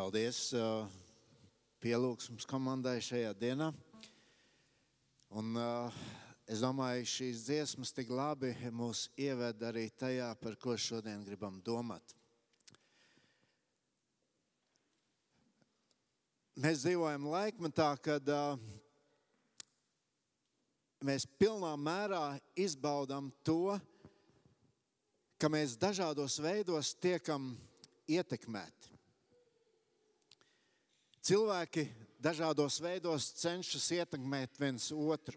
Paldies uh, pielūgsmes komandai šajā dienā. Un, uh, es domāju, šīs dziesmas tik labi mūs ieved arī tajā, par ko šodien gribam domāt. Mēs dzīvojam laikmetā, kad uh, mēs pilnā mērā izbaudām to, ka mēs dažādos veidos tiekam ietekmēti. Cilvēki dažādos veidos cenšas ietekmēt viens otru.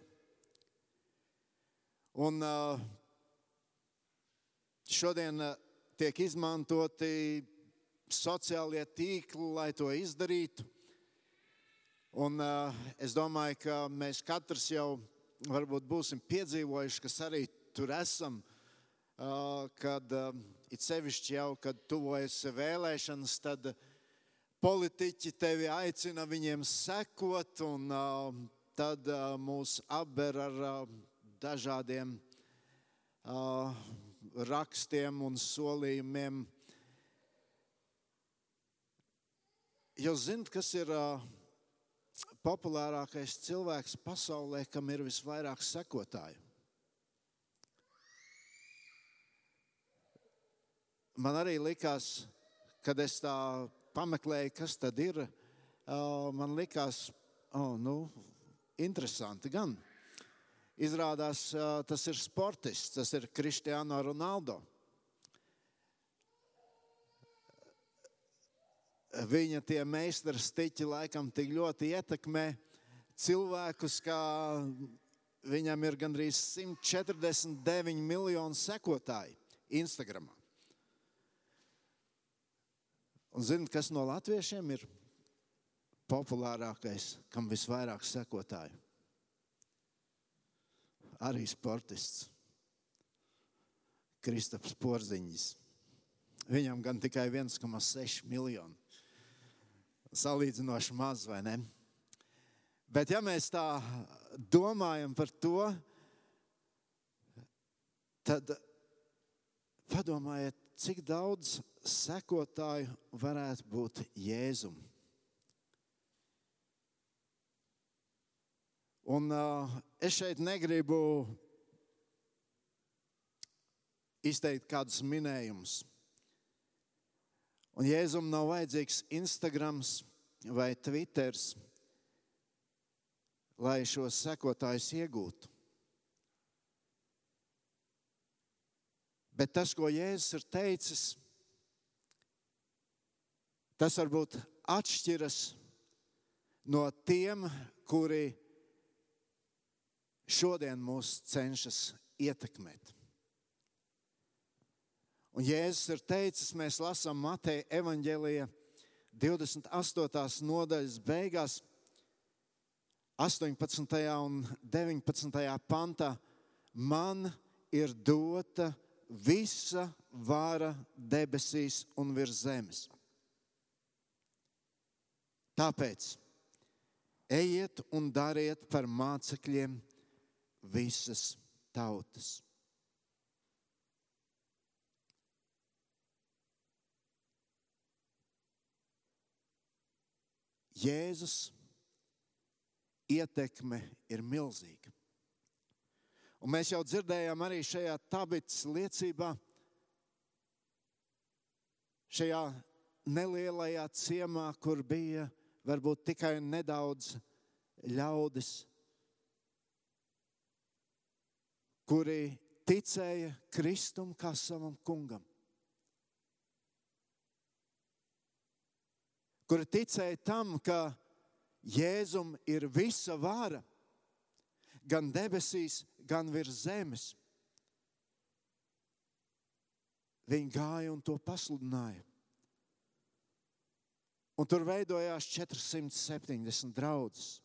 Un šodien tiek izmantoti sociālie tīkli, lai to izdarītu. Un es domāju, ka mēs katrs jau varbūt būsim piedzīvojuši, kas arī tur esam, kad it sevišķi jau, kad tuvojas vēlēšanas, tad vēlēšanas politiķi tevi aicina viņiem sekot, un uh, tad uh, mūs apber ar uh, dažādiem uh, rakstiem un solījumiem. Jūs zināt, kas ir uh, populārākais cilvēks pasaulē, kam ir visvairāk sekotāju? Man arī likās, kad es tā pameklēju, kas tad ir, man likās, oh, nu, interesanti gan. Izrādās, tas ir sportists, tas ir Cristiano Ronaldo. Viņa tie meistara stiķi laikam tik ļoti ietekmē cilvēkus, ka viņam ir gandrīz 149 miljoni sekotāji Instagram. Un zinot, kas no latviešiem ir populārākais, kam visvairāk sekotāju? Arī sportists. Kristaps Porziņš. Viņam gan tikai 1,6 miljoni. Salīdzinoši maz, vai ne? Bet, ja mēs tā domājam par to, tad padomājiet, cik daudz sekotāju varētu būt Jēzum. Un, uh, es šeit negribu izteikt kādus minējumus. Un Jēzum nav vajadzīgs Instagram vai Twitter, lai šos sekotājus iegūtu. Bet tas, ko Jēzus ir teicis, Tas varbūt atšķiras no tiem, kuri šodien mūs cenšas ietekmēt. Un Jēzus ir teicis, mēs lasām Mateja evaņģēlīja 28. nodaļas beigās, 18. un 19. pantā, man ir dota visa vara debesīs un virs zemes. Tāpēc ejiet un dariet par mācekļiem visas tautas. Jēzus ietekme ir milzīga. Un mēs jau dzirdējām arī šajā tabitas liecībā, šajā nelielajā ciemā, kur bija varbūt tikai nedaudz ļaudis, kuri ticēja Kristum kā savam kungam. Kuri ticēja tam, ka Jēzum ir visa vara, gan debesīs, gan virs zemes. Viņi gāja un to pasludināja. Un tur veidojās 470 draugs.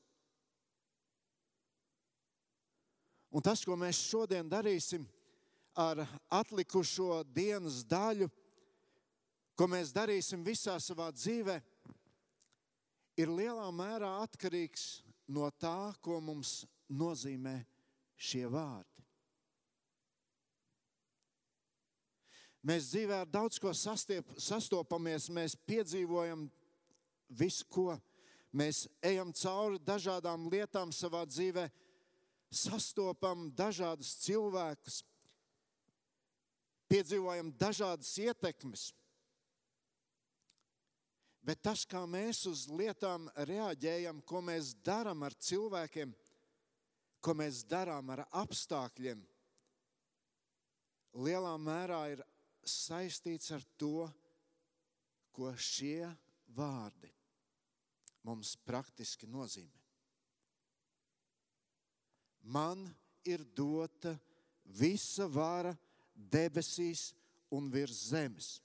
Un tas, ko mēs šodien darīsim ar atlikušo dienas daļu, ko mēs darīsim visā savā dzīvē, ir lielā mērā atkarīgs no tā, ko mums nozīmē šie vārdi. Mēs dzīvē ar daudz ko sastiep, sastopamies, mēs piedzīvojam visu ko. Mēs ejam cauri dažādām lietām savā dzīvē, sastopam dažādus cilvēkus, piedzīvojam dažādas ietekmes. Bet tas, kā mēs uz lietām reaģējam, ko mēs darām ar cilvēkiem, ko mēs darām ar apstākļiem, lielā mērā ir saistīts ar to, ko šie vārdi mums praktiski nozīmē. Man ir dota visa vara debesīs un virs zemes.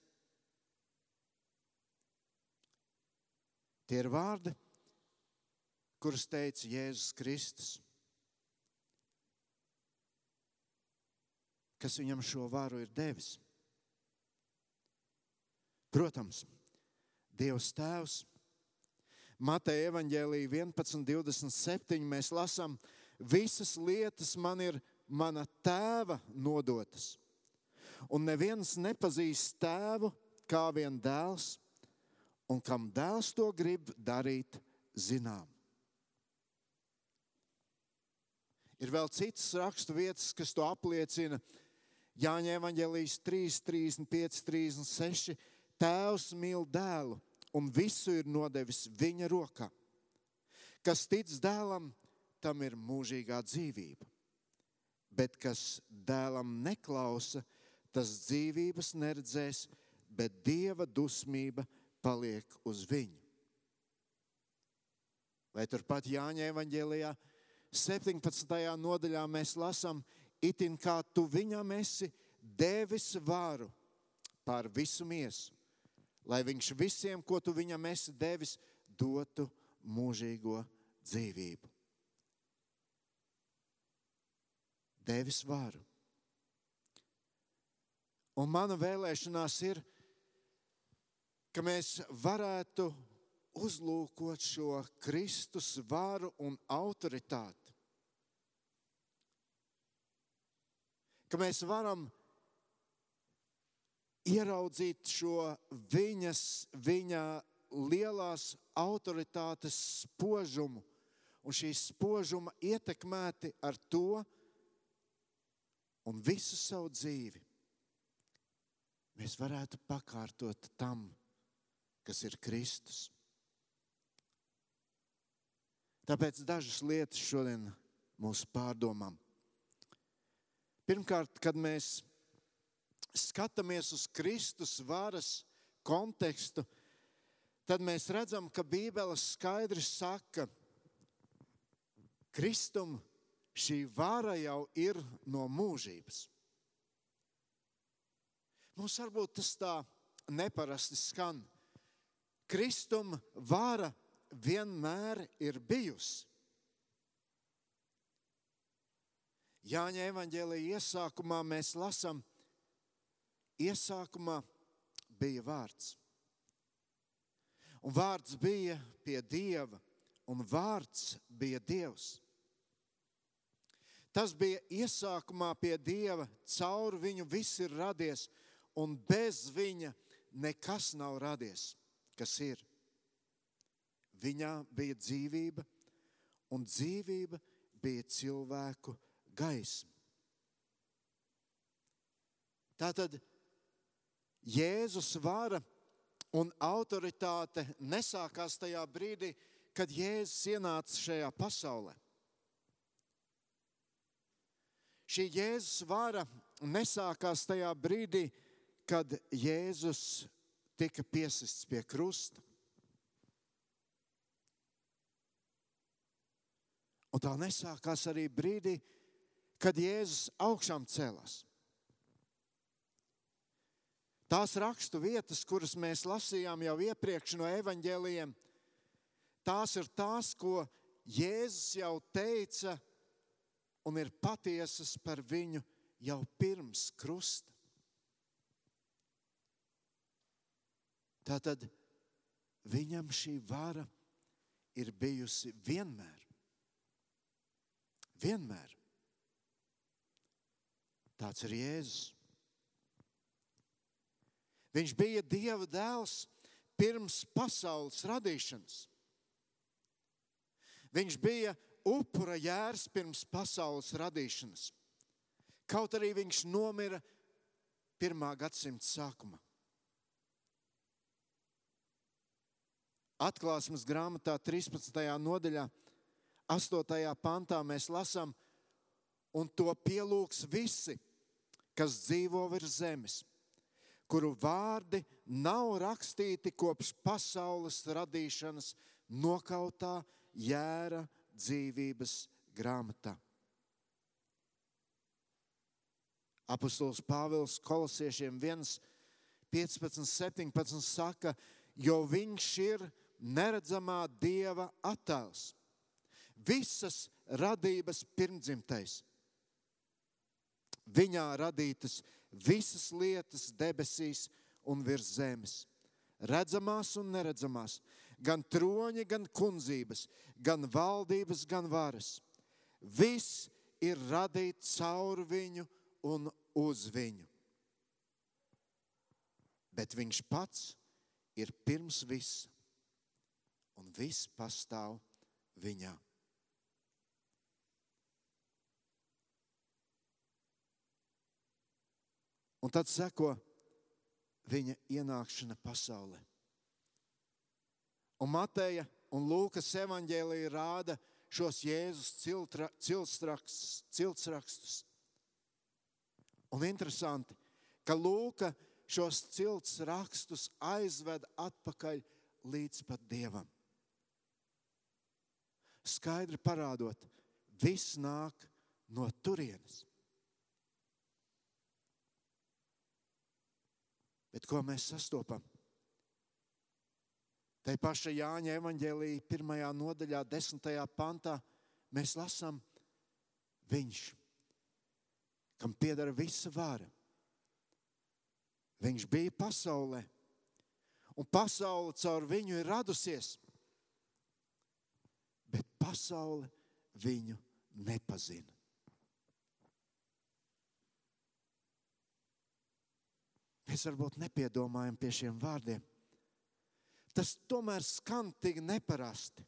Tie ir vārdi, kurus teica Jēzus Kristus. Kas viņam šo varu ir devis? Protams, Dievs Tēvs. Mateja evanģēlīja 11, 27. Mēs lasām, visas lietas man ir mana tēva nodotas. Un neviens nepazīst tēvu kā vien dēls, un kam dēls to grib darīt zinām. Ir vēl citas rakstu vietas, kas to apliecina. Jāņa evanģēlijas 3, 35, 36. Tēvs mīl dēlu un visu ir nodevis viņa rokā. Kas tic dēlam, tam ir mūžīgā dzīvība. Bet kas dēlam neklausa, tas dzīvības neredzēs, bet dieva dusmība paliek uz viņu. Vai turpat Jāņa evanģēlijā 17. nodaļā mēs lasām, itin kā tu viņam esi devis varu pār visu miesu lai viņš visiem, ko tu viņam esi devis, dotu mūžīgo dzīvību. Devis varu. Un mana vēlēšanās ir, ka mēs varētu uzlūkot šo Kristus varu un autoritāti. Ka mēs varam ieraudzīt šo viņas, viņa lielās autoritātes spožumu un šī spožuma ietekmēti ar to un visu savu dzīvi. Mēs varētu pakārtot tam, kas ir Kristus. Tāpēc dažas lietas šodien mūsu pārdomām. Pirmkārt, kad mēs skatāmies uz Kristus varas kontekstu, tad mēs redzam, ka Bībele skaidri saka, Kristum šī vara jau ir no mūžības. Mums varbūt tas tā neparasti skan. Kristum vara vienmēr ir bijusi. Jāņa evanģēlīja iesākumā mēs lasām, Iesākumā bija vārds. Un vārds bija pie Dieva, un vārds bija Dievs. Tas bija iesākumā pie Dieva, caur viņu viss ir radies, un bez viņa nekas nav radies, kas ir. Viņā bija dzīvība, un dzīvība bija cilvēku gaisma. Tātad Jēzus vara un autoritāte nesākās tajā brīdī, kad Jēzus ienāca šajā pasaulē. Šī Jēzus vara nesākās tajā brīdī, kad Jēzus tika piesists pie krusta. Un tā nesākās arī brīdī, kad Jēzus augšām cēlās. Tās rakstu vietas, kuras mēs lasījām jau iepriekš no evaņģēlījiem, tās ir tās, ko Jēzus jau teica un ir patiesas par viņu jau pirms krusta. Tātad viņam šī vara ir bijusi vienmēr. Vienmēr. Tāds ir Jēzus. Viņš bija Dieva dēls pirms pasaules radīšanas. Viņš bija upura jērs pirms pasaules radīšanas. Kaut arī viņš nomira pirmā gadsimta sākumā. Atklāsmes grāmatā 13. nodaļā, 8. pantā mēs lasām, un to pielūgs visi, kas dzīvo virs zemes, kuru vārdi nav rakstīti kopš pasaules radīšanas nokautā jēra dzīvības grāmatā. Apostols Pāvils kolosiešiem 1, 15, 17 saka, jo viņš ir neredzamā dieva attēls, visas radības pirmdzimtais. Viņā radītas visas lietas debesīs un virs zemes, redzamās un neredzamās, gan troņi, gan kundzības, gan valdības, gan varas. Viss ir radīts caur viņu un uz viņu. Bet viņš pats ir pirms visa, un viss pastāv viņā. Un tad seko viņa ienākšana pasaulē. Un Mateja un Lūkas evanģēlīja rāda šos Jēzus ciltsrakstus. Un interesanti, ka Lūka šos ciltsrakstus aizved atpakaļ līdz pat Dievam. Skaidri parādot, viss nāk no turienes. Bet ko mēs sastopam? Tā paša Jāņa evanģēlīja pirmajā nodaļā, desmitajā pantā, mēs lasām, viņš, kam pieder visa vara. Viņš bija pasaulē, un pasaule caur viņu ir radusies, bet pasaule viņu nepazina. Mēs varbūt nepiedomājam pie šiem vārdiem. Tas tomēr skan tik neparasti.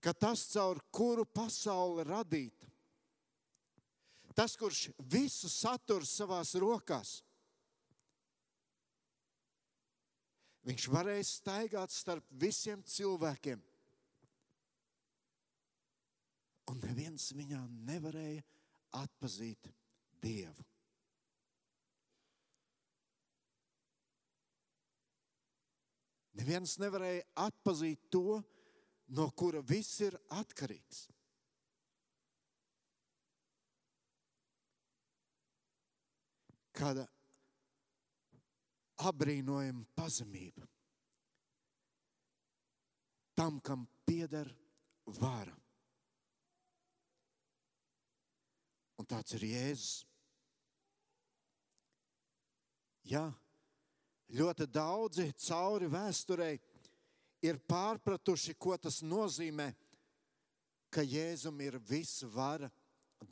Ka tas, caur kuru pasaule radīta, tas, kurš visu satur savās rokās, viņš varēja staigāt starp visiem cilvēkiem. Un neviens viņā nevarēja atpazīt Dievu. Neviens nevarēja atpazīt to, no kura viss ir atkarīgs. Kāda apbrīnojama pazemība tam, kam pieder vara. Un tāds ir Jēzus. Jā, ļoti daudzi cauri vēsturei ir pārpratuši, ko tas nozīmē, ka Jēzum ir visa vara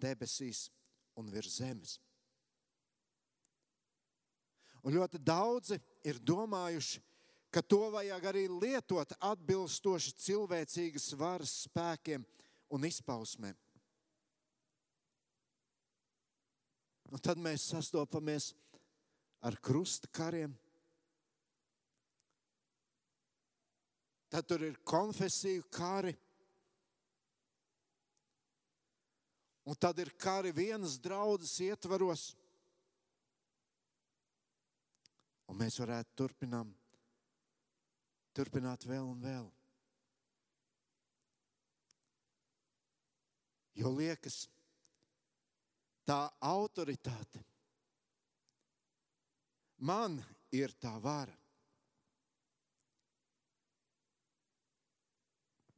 debesīs un virs zemes. Un ļoti daudzi ir domājuši, ka to vajag arī lietot atbilstoši cilvēcīgas varas spēkiem un izpausmēm. Un tad mēs sastopamies ar krusta kariem, Tad tur ir konfesiju kari. Un tad ir kari vienas draudzes ietvaros. Un mēs varētu turpinām, turpināt vēl un vēl. Jo liekas, tā autoritāte man ir tā vara.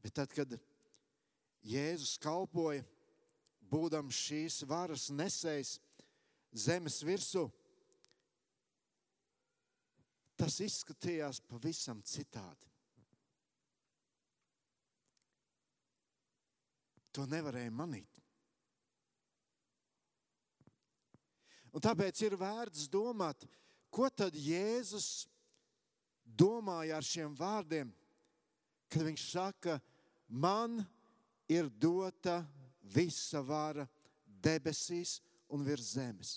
Bet tad, kad Jēzus kalpoja, būdams šīs varas nesējs zemes virsū, tas izskatījās pavisam citādi. To nevarēja manīt. Un tāpēc ir vērts domāt, ko tad Jēzus domāja ar šiem vārdiem, kad viņš saka, man ir dota visa vara debesīs un virs zemes.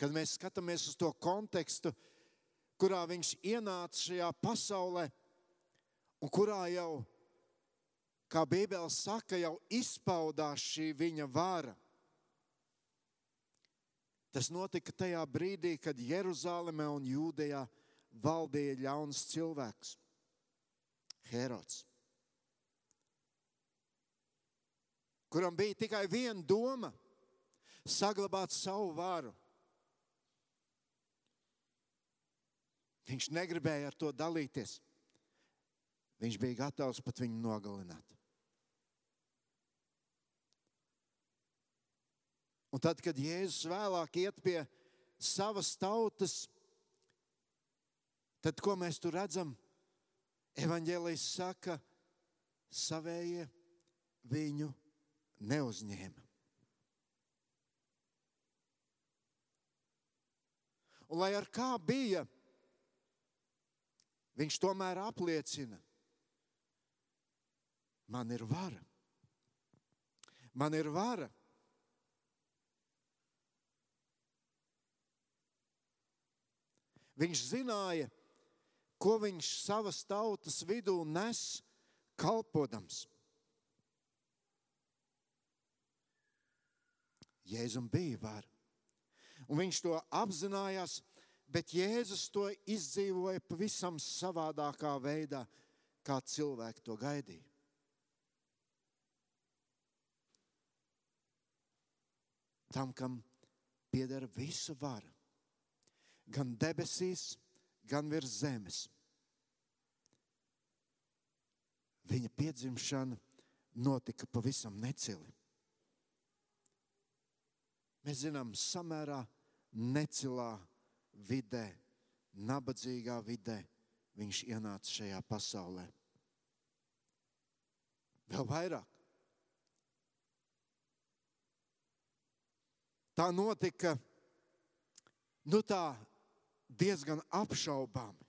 Kad mēs skatāmies uz to kontekstu, kurā viņš ienāca šajā pasaulē, un kurā jau, kā Bībele saka, jau izpaudās šī viņa vara. Tas notika tajā brīdī, kad Jeruzalemē un Jūdejā valdīja ļauns cilvēks, Herods, kuram bija tikai viena doma - saglabāt savu varu. Viņš negribēja ar to dalīties. Viņš bija gatavs pat viņu nogalināt. Un tad, kad Jēzus vēlāk iet pie savas tautas, tad ko mēs tur redzam? Evangelijas saka, savējie viņu neuzņēma. Un lai ar kā bija, viņš tomēr apliecina, man ir vara. Man ir vara Viņš zināja, ko viņš savas tautas vidū nes kalpodams. Jēzum bija vara. Un viņš to apzinājās, bet Jēzus to izdzīvoja pavisam savādākā veidā, kā cilvēki to gaidīja. Tam, kam pieder visa vara gan debesīs, gan virs zemes. Viņa piedzimšana notika pavisam necili. Mēs zinām, samērā necilā vidē, nabadzīgā vidē viņš ienāca šajā pasaulē. Vēl vairāk. Tā notika nu tā diezgan apšaubāmi.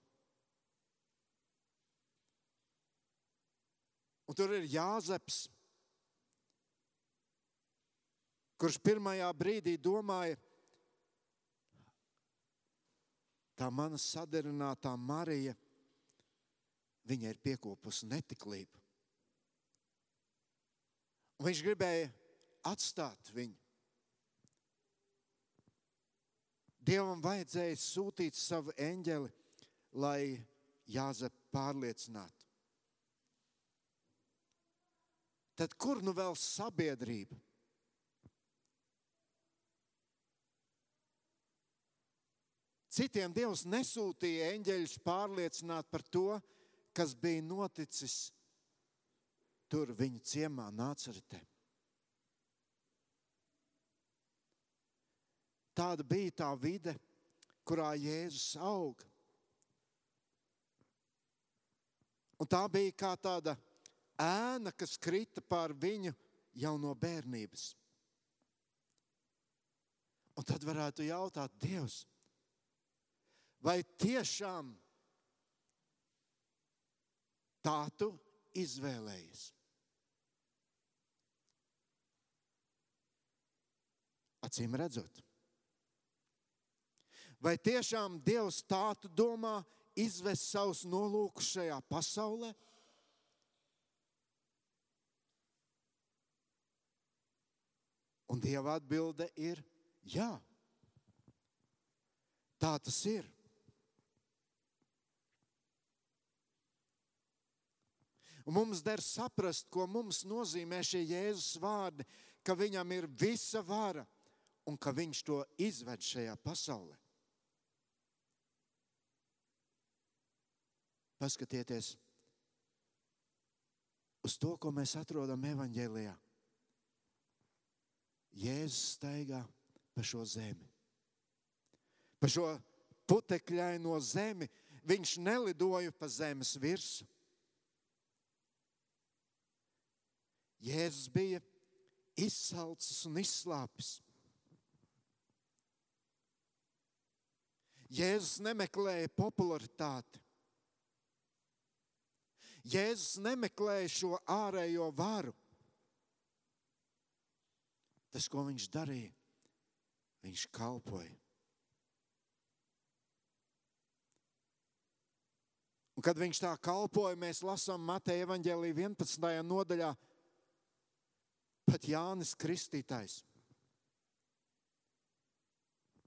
Un tur ir Jāzeps, kurš pirmajā brīdī domāja, tā mana sadarinātā Marija, viņa ir piekopusi netiklību. Un viņš gribēja atstāt viņu. Dievam vajadzēja sūtīt savu eņģeli, lai Jāzep pārliecinātu. Tad kur nu vēl sabiedrība? Citiem Dievs nesūtīja eņģeļus pārliecināt par to, kas bija noticis tur viņa ciemā, Nācaritē. Tāda bija tā vide, kurā Jēzus aug. Un tā bija kā tāda ēna, kas krita pār viņu jau no bērnības. Un tad varētu jautāt, Dievs, vai tiešām tā tu izvēlējies? Acīm redzot. Vai tiešām Dievs tā tu domā izvest savus nolūkus šajā pasaulē? Un Dieva atbilde ir jā. Tā tas ir. Un mums der saprast, ko mums nozīmē šie Jēzus vārdi, ka viņam ir visa vara un ka viņš to izved šajā pasaulē. Paskatieties uz to, ko mēs atrodam evanģēlijā. Jēzus staigā pa šo zemi, pa šo putekļaino zemi. Viņš nelidoja pa zemes virsmu. Jēzus bija izsalcis un izslāpis. Jēzus nemeklēja popularitāti. Jēzus nemeklēja šo ārējo varu. Tas, ko viņš darīja, viņš kalpoja. Un, kad viņš tā kalpoja, mēs lasām Mateja evaņģēlī 11. nodaļā, pat Jānis Kristītājs.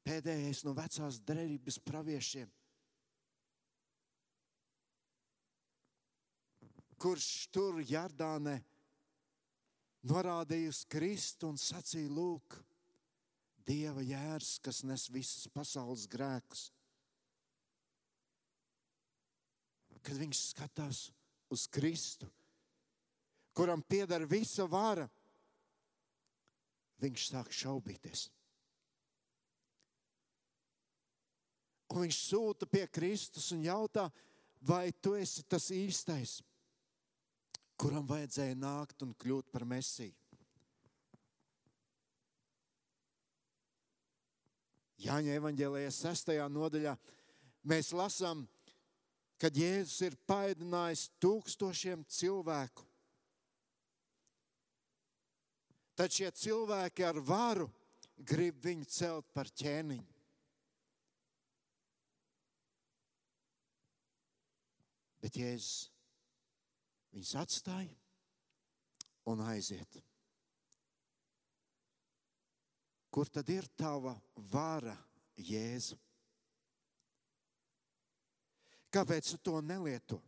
Pēdējais no vecās derības praviešiem, kurš tur Jardānē norādīja uz Kristu un sacīja: Lūk, Dieva jērs, kas nes visas pasaules grēkus. Kad viņš skatās uz Kristu, kuram pieder visa vara, viņš sāk šaubīties. Un viņš sūta pie Kristus un jautā, vai tu esi tas īstais, kuram vajadzēja nākt un kļūt par mesiju. Jāņa evanģēlējā sestajā nodaļā mēs lasām, kad Jēzus ir paēdinājis tūkstošiem cilvēku. Tad šie cilvēki ar varu grib viņu celt par ķēniņu. Bet Jēzus viņus atstāja un aiziet. Kur tad ir tava vara, Jēzu? Kāpēc tu to nelieto?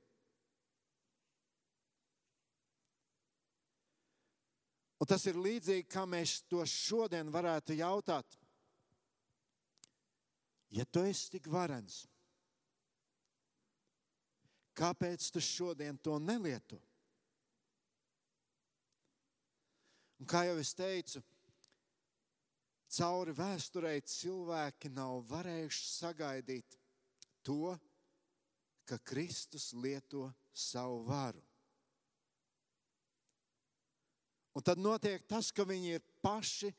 Un tas ir līdzīgi, kā mēs to šodien varētu jautāt. Ja tu esi tik varens, kāpēc tu šodien to nelieto? Un kā jau es teicu, cauri vēsturei cilvēki nav varējuši sagaidīt to, ka Kristus lieto savu varu. Un tad notiek tas, ka viņi ir paši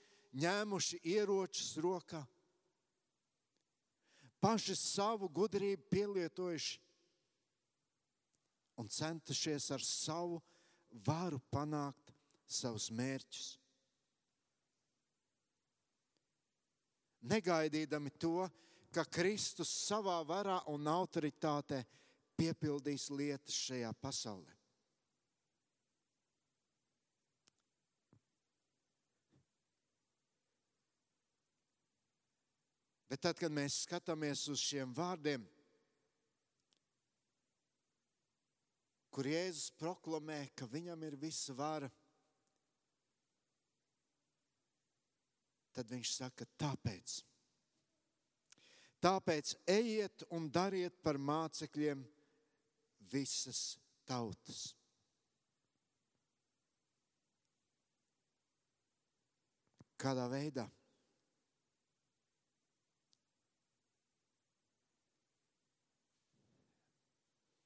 ņēmuši ieročus rokā, paši savu gudrību pielietojuši un centušies ar savu varu panākt savus mērķus. Negaidīdami to, ka Kristus savā varā un autoritātē piepildīs lietas šajā pasaulē. Bet tad, kad mēs skatāmies uz šiem vārdiem, kur Jēzus proklamē, ka viņam ir visa vara, tad viņš saka, tāpēc. Tāpēc ejiet un dariet par mācekļiem visas tautas. Kādā veidā?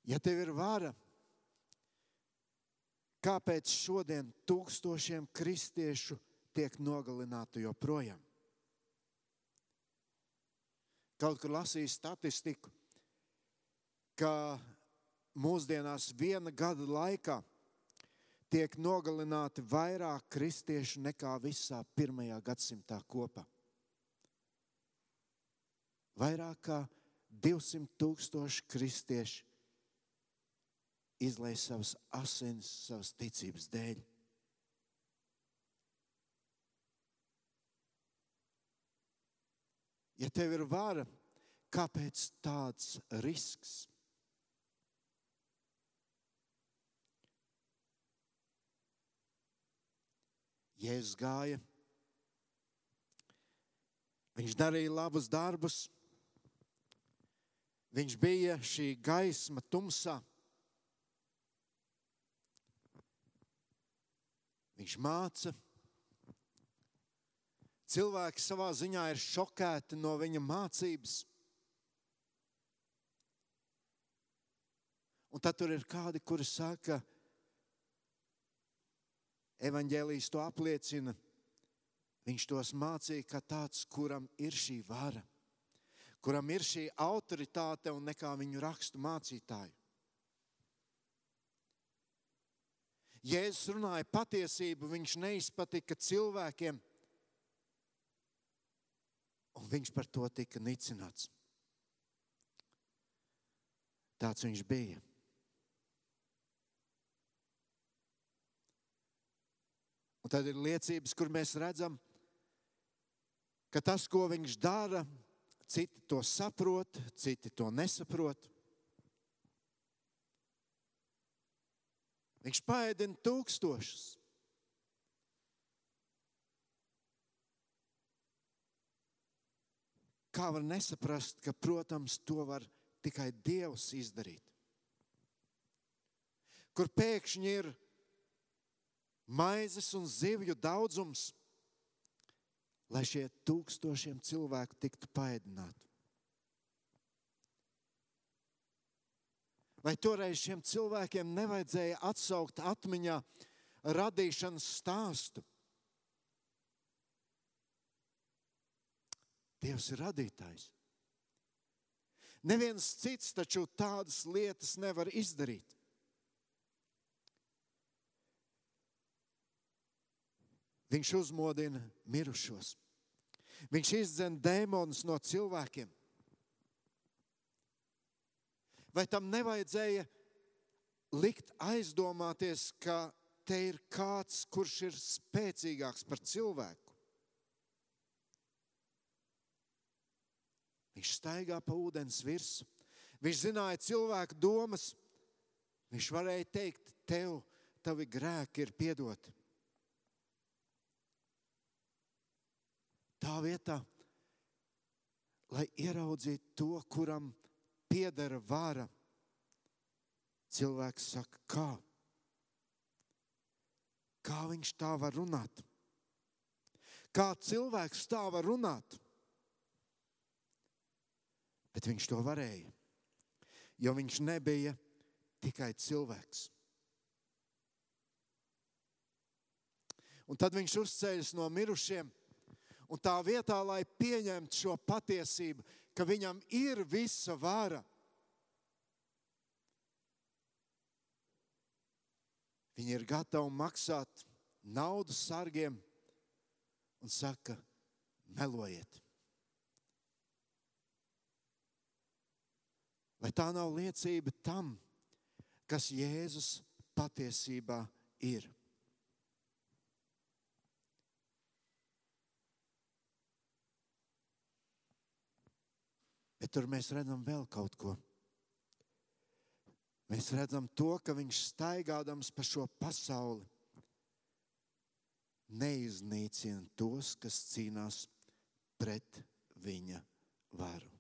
Ja tev ir vara, kāpēc šodien tūkstošiem kristiešu tiek nogalināti joprojām. Kaut kur lasīju statistiku, ka mūsdienās viena gada laikā tiek nogalināti vairāk kristiešu nekā visā pirmajā gadsimtā kopā. Vairāk kā 200 tūkstoši kristieši izlaiž savas asinis, savas ticības dēļ. Ja tev ir vara, kāpēc tāds risks? Jēzus gāja, viņš darīja labus darbus, viņš bija šī gaisma tumsā. Viņš māca, Cilvēki savā ziņā ir šokēti no viņa mācības. Un tad tur ir kādi, kuri saka, evanģēlijas to apliecina. Viņš tos mācīja, ka tāds, kuram ir šī vara, kuram ir šī autoritāte un nekā viņu rakstu mācītāju. Jēzus runāja patiesību, viņš neizpatika cilvēkiem, un viņš par to tika nicināts. Tāds viņš bija. Un tad ir liecības, kur mēs redzam, ka tas, ko viņš dara, citi to saprot, citi to nesaprot. Viņš paēdina tūkstošus. Kā var nesaprast, ka, protams, to var tikai Dievs izdarīt? Kur pēkšņi ir maizes un zivju daudzums, lai šie tūkstošiem cilvēku tiktu paēdināti. Vai toreiz šiem cilvēkiem nevajadzēja atsaukt atmiņā radīšanas stāstu? Dievs ir radītājs. Neviens cits taču tādas lietas nevar izdarīt. Viņš uzmodina mirušos. Viņš izdzen dēmonus no cilvēkiem. Vai tam nevajadzēja likt aizdomāties, ka te ir kāds, kurš ir spēcīgāks par cilvēku? Viņš staigā pa ūdens virsmu. Viņš zināja cilvēku domas. Viņš varēja teikt, tev, tavi grēki ir piedoti. Tā vietā, lai ieraudzītu to, kuram ir piedara vara. Cilvēks saka, kā? Kā viņš tā var runāt? Kā cilvēks tā var runāt? Bet viņš to varēja, jo viņš nebija tikai cilvēks. Un tad viņš uzceļas no mirušiem, un tā vietā, lai pieņemtu šo patiesību, ka viņam ir visa vara. Viņi ir gatavi maksāt naudu sargiem un saka, melojiet. Vai tā nav liecība tam, kas Jēzus patiesībā ir? Bet tur mēs redzam vēl kaut ko. Mēs redzam to, ka viņš staigādams pa šo pasauli neiznīcina tos, kas cīnās pret viņa varu.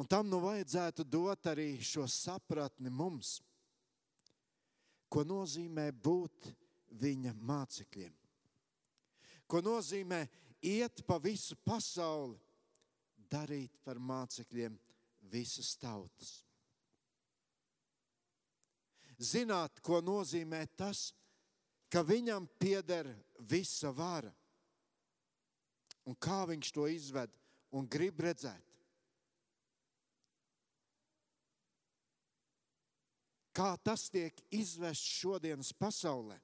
Un tam nu vajadzētu dot arī šo sapratni mums, ko nozīmē būt viņa mācekļiem. Ko nozīmē iet pa visu pasauli, darīt par mācekļiem visas tautas. Zināt, ko nozīmē tas, ka viņam pieder visa vara un kā viņš to izved un grib redzēt. Kā tas tiek izvests šodienas pasaulē?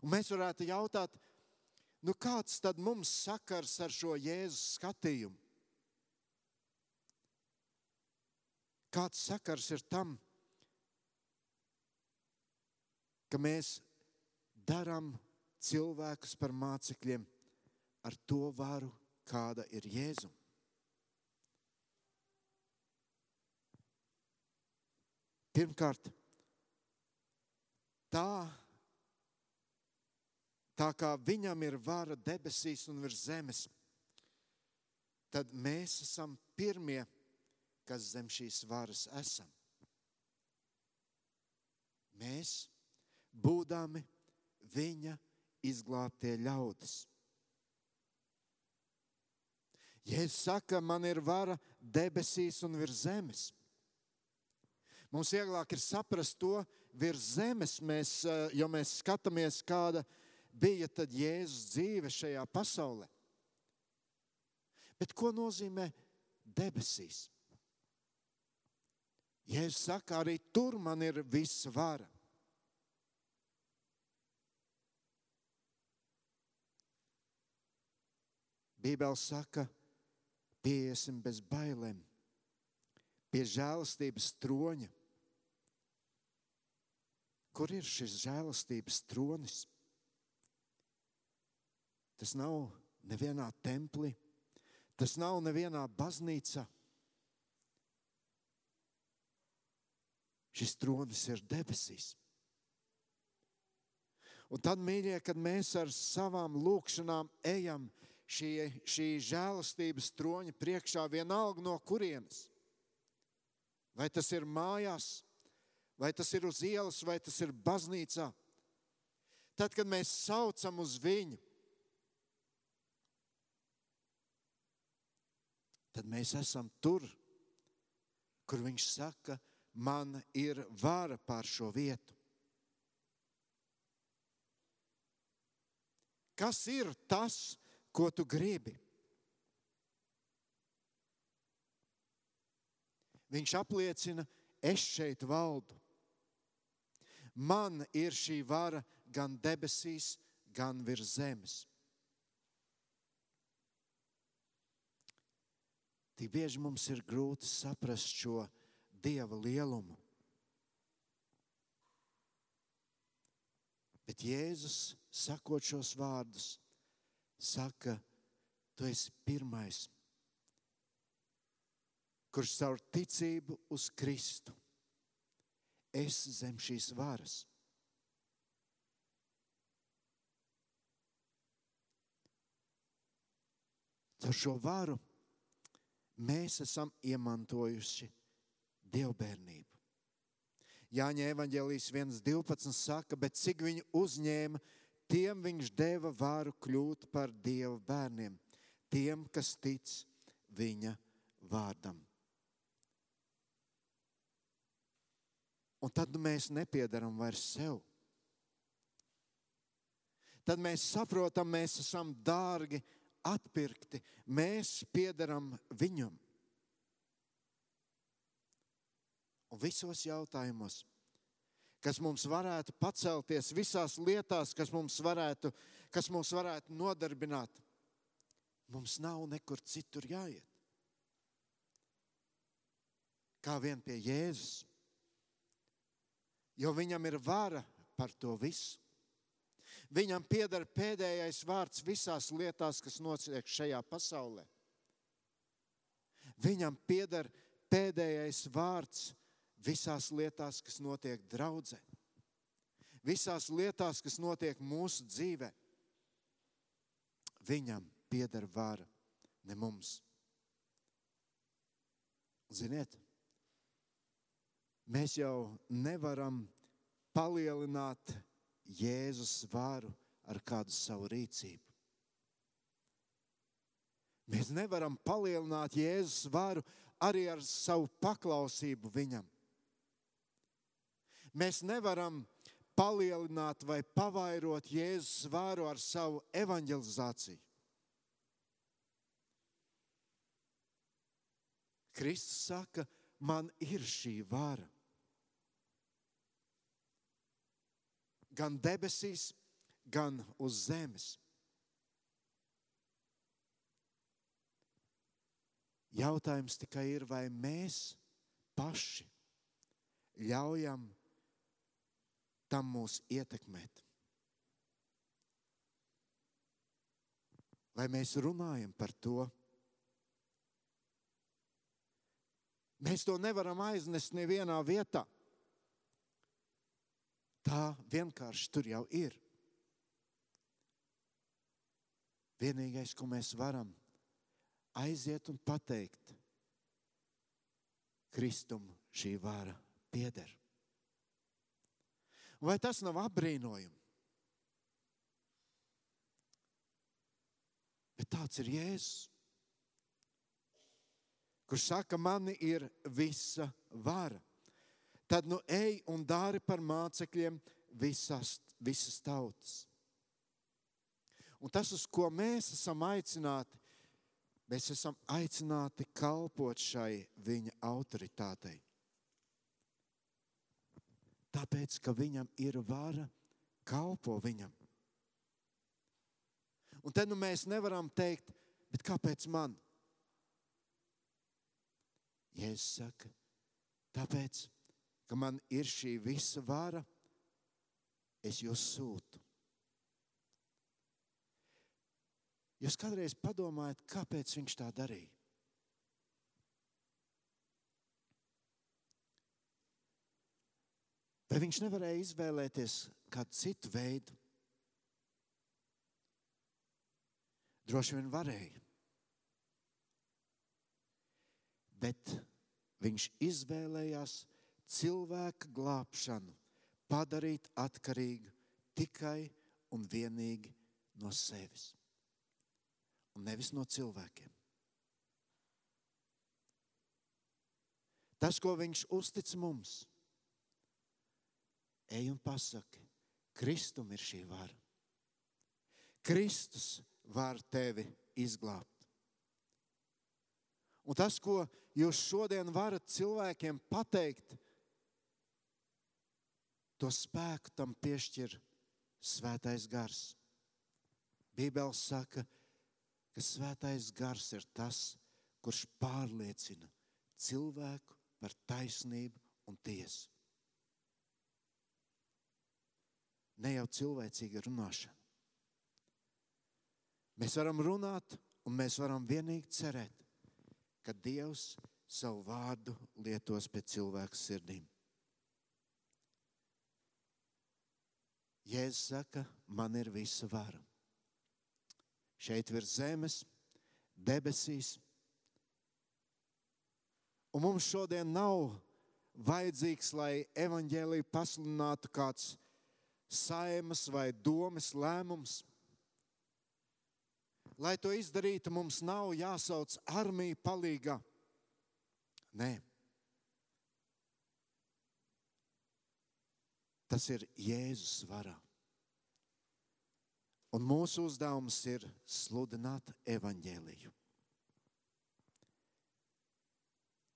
Un mēs varētu jautāt, nu kāds tad mums sakars ar šo Jēzus skatījumu? Kāds sakars ir tam, ka mēs darām cilvēkus par mācekļiem ar to varu, kāda ir Jēzus? Pirmkārt, tā tā kā viņam ir vara debesīs un virs zemes, tad mēs esam pirmie, kas zem šīs varas esam. Mēs, būdami viņa izglābtie ļaudis. Jēzus saka, man ir vara debesīs un virs zemes. Mums vieglāk ir saprast to virs zemes, mēs, jo mēs skatāmies, kāda ir bija tad Jēzus dzīve šajā pasaulē. Bet ko nozīmē debesīs? Jēzus saka, arī tur man ir viss vara. Bībele saka, piesim bez bailēm, pie žēlastības troņa. Kur ir šis žēlastības tronis? Tas nav nevienā templī, tas nav nevienā baznīcā. Šis tronis ir debesīs. Un tad, mīļie, kad mēs ar savām lūkšanām ejam šī, šī žēlastības troņa priekšā, vienalga no kurienes, vai tas ir mājās, vai tas ir uz ielas, vai tas ir baznīcā, tad, kad mēs saucam uz viņu, tad mēs esam tur, kur viņš saka, man ir vara pār šo vietu. Kas ir tas, ko tu gribi? Viņš apliecina, es šeit valdu. Man ir šī vara gan debesīs, gan virs zemes. Tik bieži mums ir grūti saprast šo dieva lielumu. Bet Jēzus, sakot šos vārdus, saka, tu esi pirmais, kurš caur ticību uz Kristu esi zem šīs varas. Ar šo varu mēs esam iemantojuši dievbijību. Jāņa Evangelijas 1.12 saka, bet cik viņu uzņēma, tiem viņš deva varu kļūt par dievu bērniem, tiem, kas tic viņa vārdam. Un tad mēs nepiedaram vairs sev. Tad mēs saprotam, mēs esam dārgi atpirkti, mēs piedaram viņam. un visos jautājumos, kas mums varētu pacelties, visās lietās, kas mums varētu, kas mums varētu nodarbināt, mums nav nekur citur jāiet. Kā vien pie Jēzus, jo viņam ir vara par to visu. Viņam pieder pēdējais vārds visās lietās, kas notiek šajā pasaulē. Viņam pieder pēdējais vārds visās lietās, kas notiek draudzē, visās lietās, kas notiek mūsu dzīvē. Viņam pieder vara, ne mums. Ziniet, mēs jau nevaram palielināt Jēzus varu ar kādu savu rīcību. Mēs nevaram palielināt Jēzus varu arī ar savu paklausību viņam. Mēs nevaram palielināt vai pavairot Jēzus vāru ar savu evanģelizāciju. Kristus saka, man ir šī vara. Gan debesīs, gan uz zemes. Jautājums tikai ir, vai mēs paši ļaujam tam mūs ietekmēt. Vai mēs runājam par to? Mēs to nevaram aiznest nevienā vietā. Tā vienkārši tur jau ir. Vienīgais, ko mēs varam aiziet un pateikt, Kristum šī vara pieder. Vai tas nav apbrīnojami? Bet tāds ir Jēzus, kurš saka, man ir visa vara. Tad nu ej un dari par mācekļiem visas, visas tautas. Un tas, uz ko mēs esam aicināti, mēs esam aicināti kalpot šai viņa autoritātei. Tāpēc, ka viņam ir vara, kalpo viņam. Un te nu mēs nevaram teikt, bet kāpēc man? Jēzus saka, tāpēc, ka man ir šī visa vara, es jūs sūtu. Jūs kādreiz padomājat, kāpēc viņš tā darīja? Vai viņš nevarēja izvēlēties kādu citu veidu? Droši vien varēja. Bet viņš izvēlējās cilvēka glābšanu padarīt atkarīgu tikai un vienīgi no sevis, un nevis no cilvēkiem. Tas, ko viņš uztic mums, ej un pasaki, Kristum ir šī vara. Kristus var tevi izglābt. Un tas, ko jūs šodien varat cilvēkiem pateikt, to spēku tam piešķir Svētais Gars. Bībeli saka, ka Svētais Gars ir tas, kurš pārliecina cilvēku par taisnību un tiesu. Ne jau cilvēcīga runāšana. Mēs varam runāt, un mēs varam vienīgi cerēt, ka Dievs savu vārdu lietos pie cilvēku sirdīm. Jēzus saka, man ir visa vara. Šeit virs zemes, debesīs. Un mums šodien nav vajadzīgs, lai evaņģēlīju pasludinātu kāds saimas vai domas lēmums. Lai to izdarītu, mums nav jāsauc armija palīgā. Nē. Tas ir Jēzus varā. Un mūsu uzdevums ir sludināt evaņģēliju.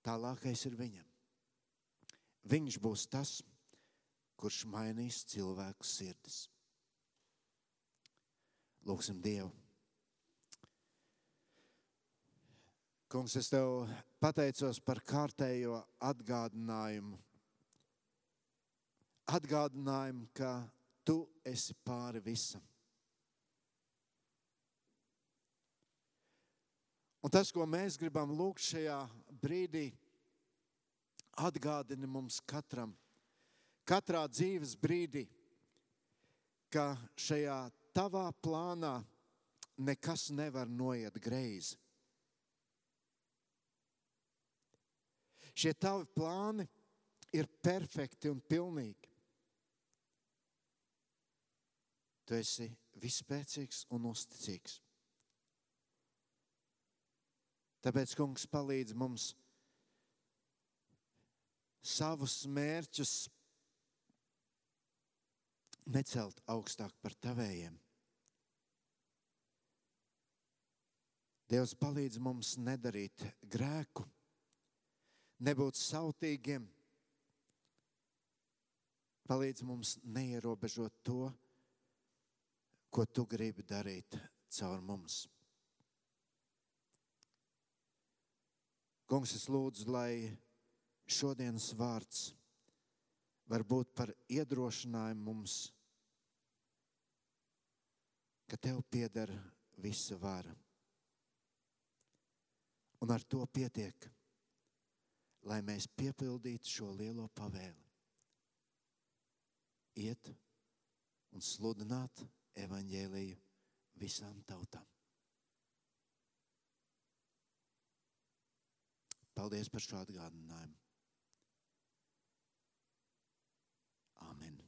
Tālākais ir viņam. Viņš būs tas, kurš mainīs cilvēku sirdis. Lūksim Dievu! Kungs, es tev pateicos par kārtējo atgādinājumu. Atgādinājumu, ka tu esi pāri visam. Un tas, ko mēs gribam lūgt šajā brīdī, atgādina mums katram, katrā dzīves brīdī, ka šajā tavā plānā nekas nevar noiet greizi. Šie tavi plāni ir perfekti un pilnīgi. Tu esi vispēcīgs un uzticīgs. Tāpēc, kungs, palīdz mums savus mērķus necelt augstāk par tavējiem. Dievs palīdz mums nedarīt grēku, nebūt sautīgiem. Palīdz mums neierobežot to, ko tu gribi darīt caur mums. Kungs, es lūdzu, lai šodienas vārds var būt par iedrošinājumu mums, ka tev pieder visa vara. Un ar to pietiek lai mēs piepildītu šo lielo pavēli. Iet un sludināt evaņģēliju visām tautām. Paldies par šo atgādinājumu. Amen.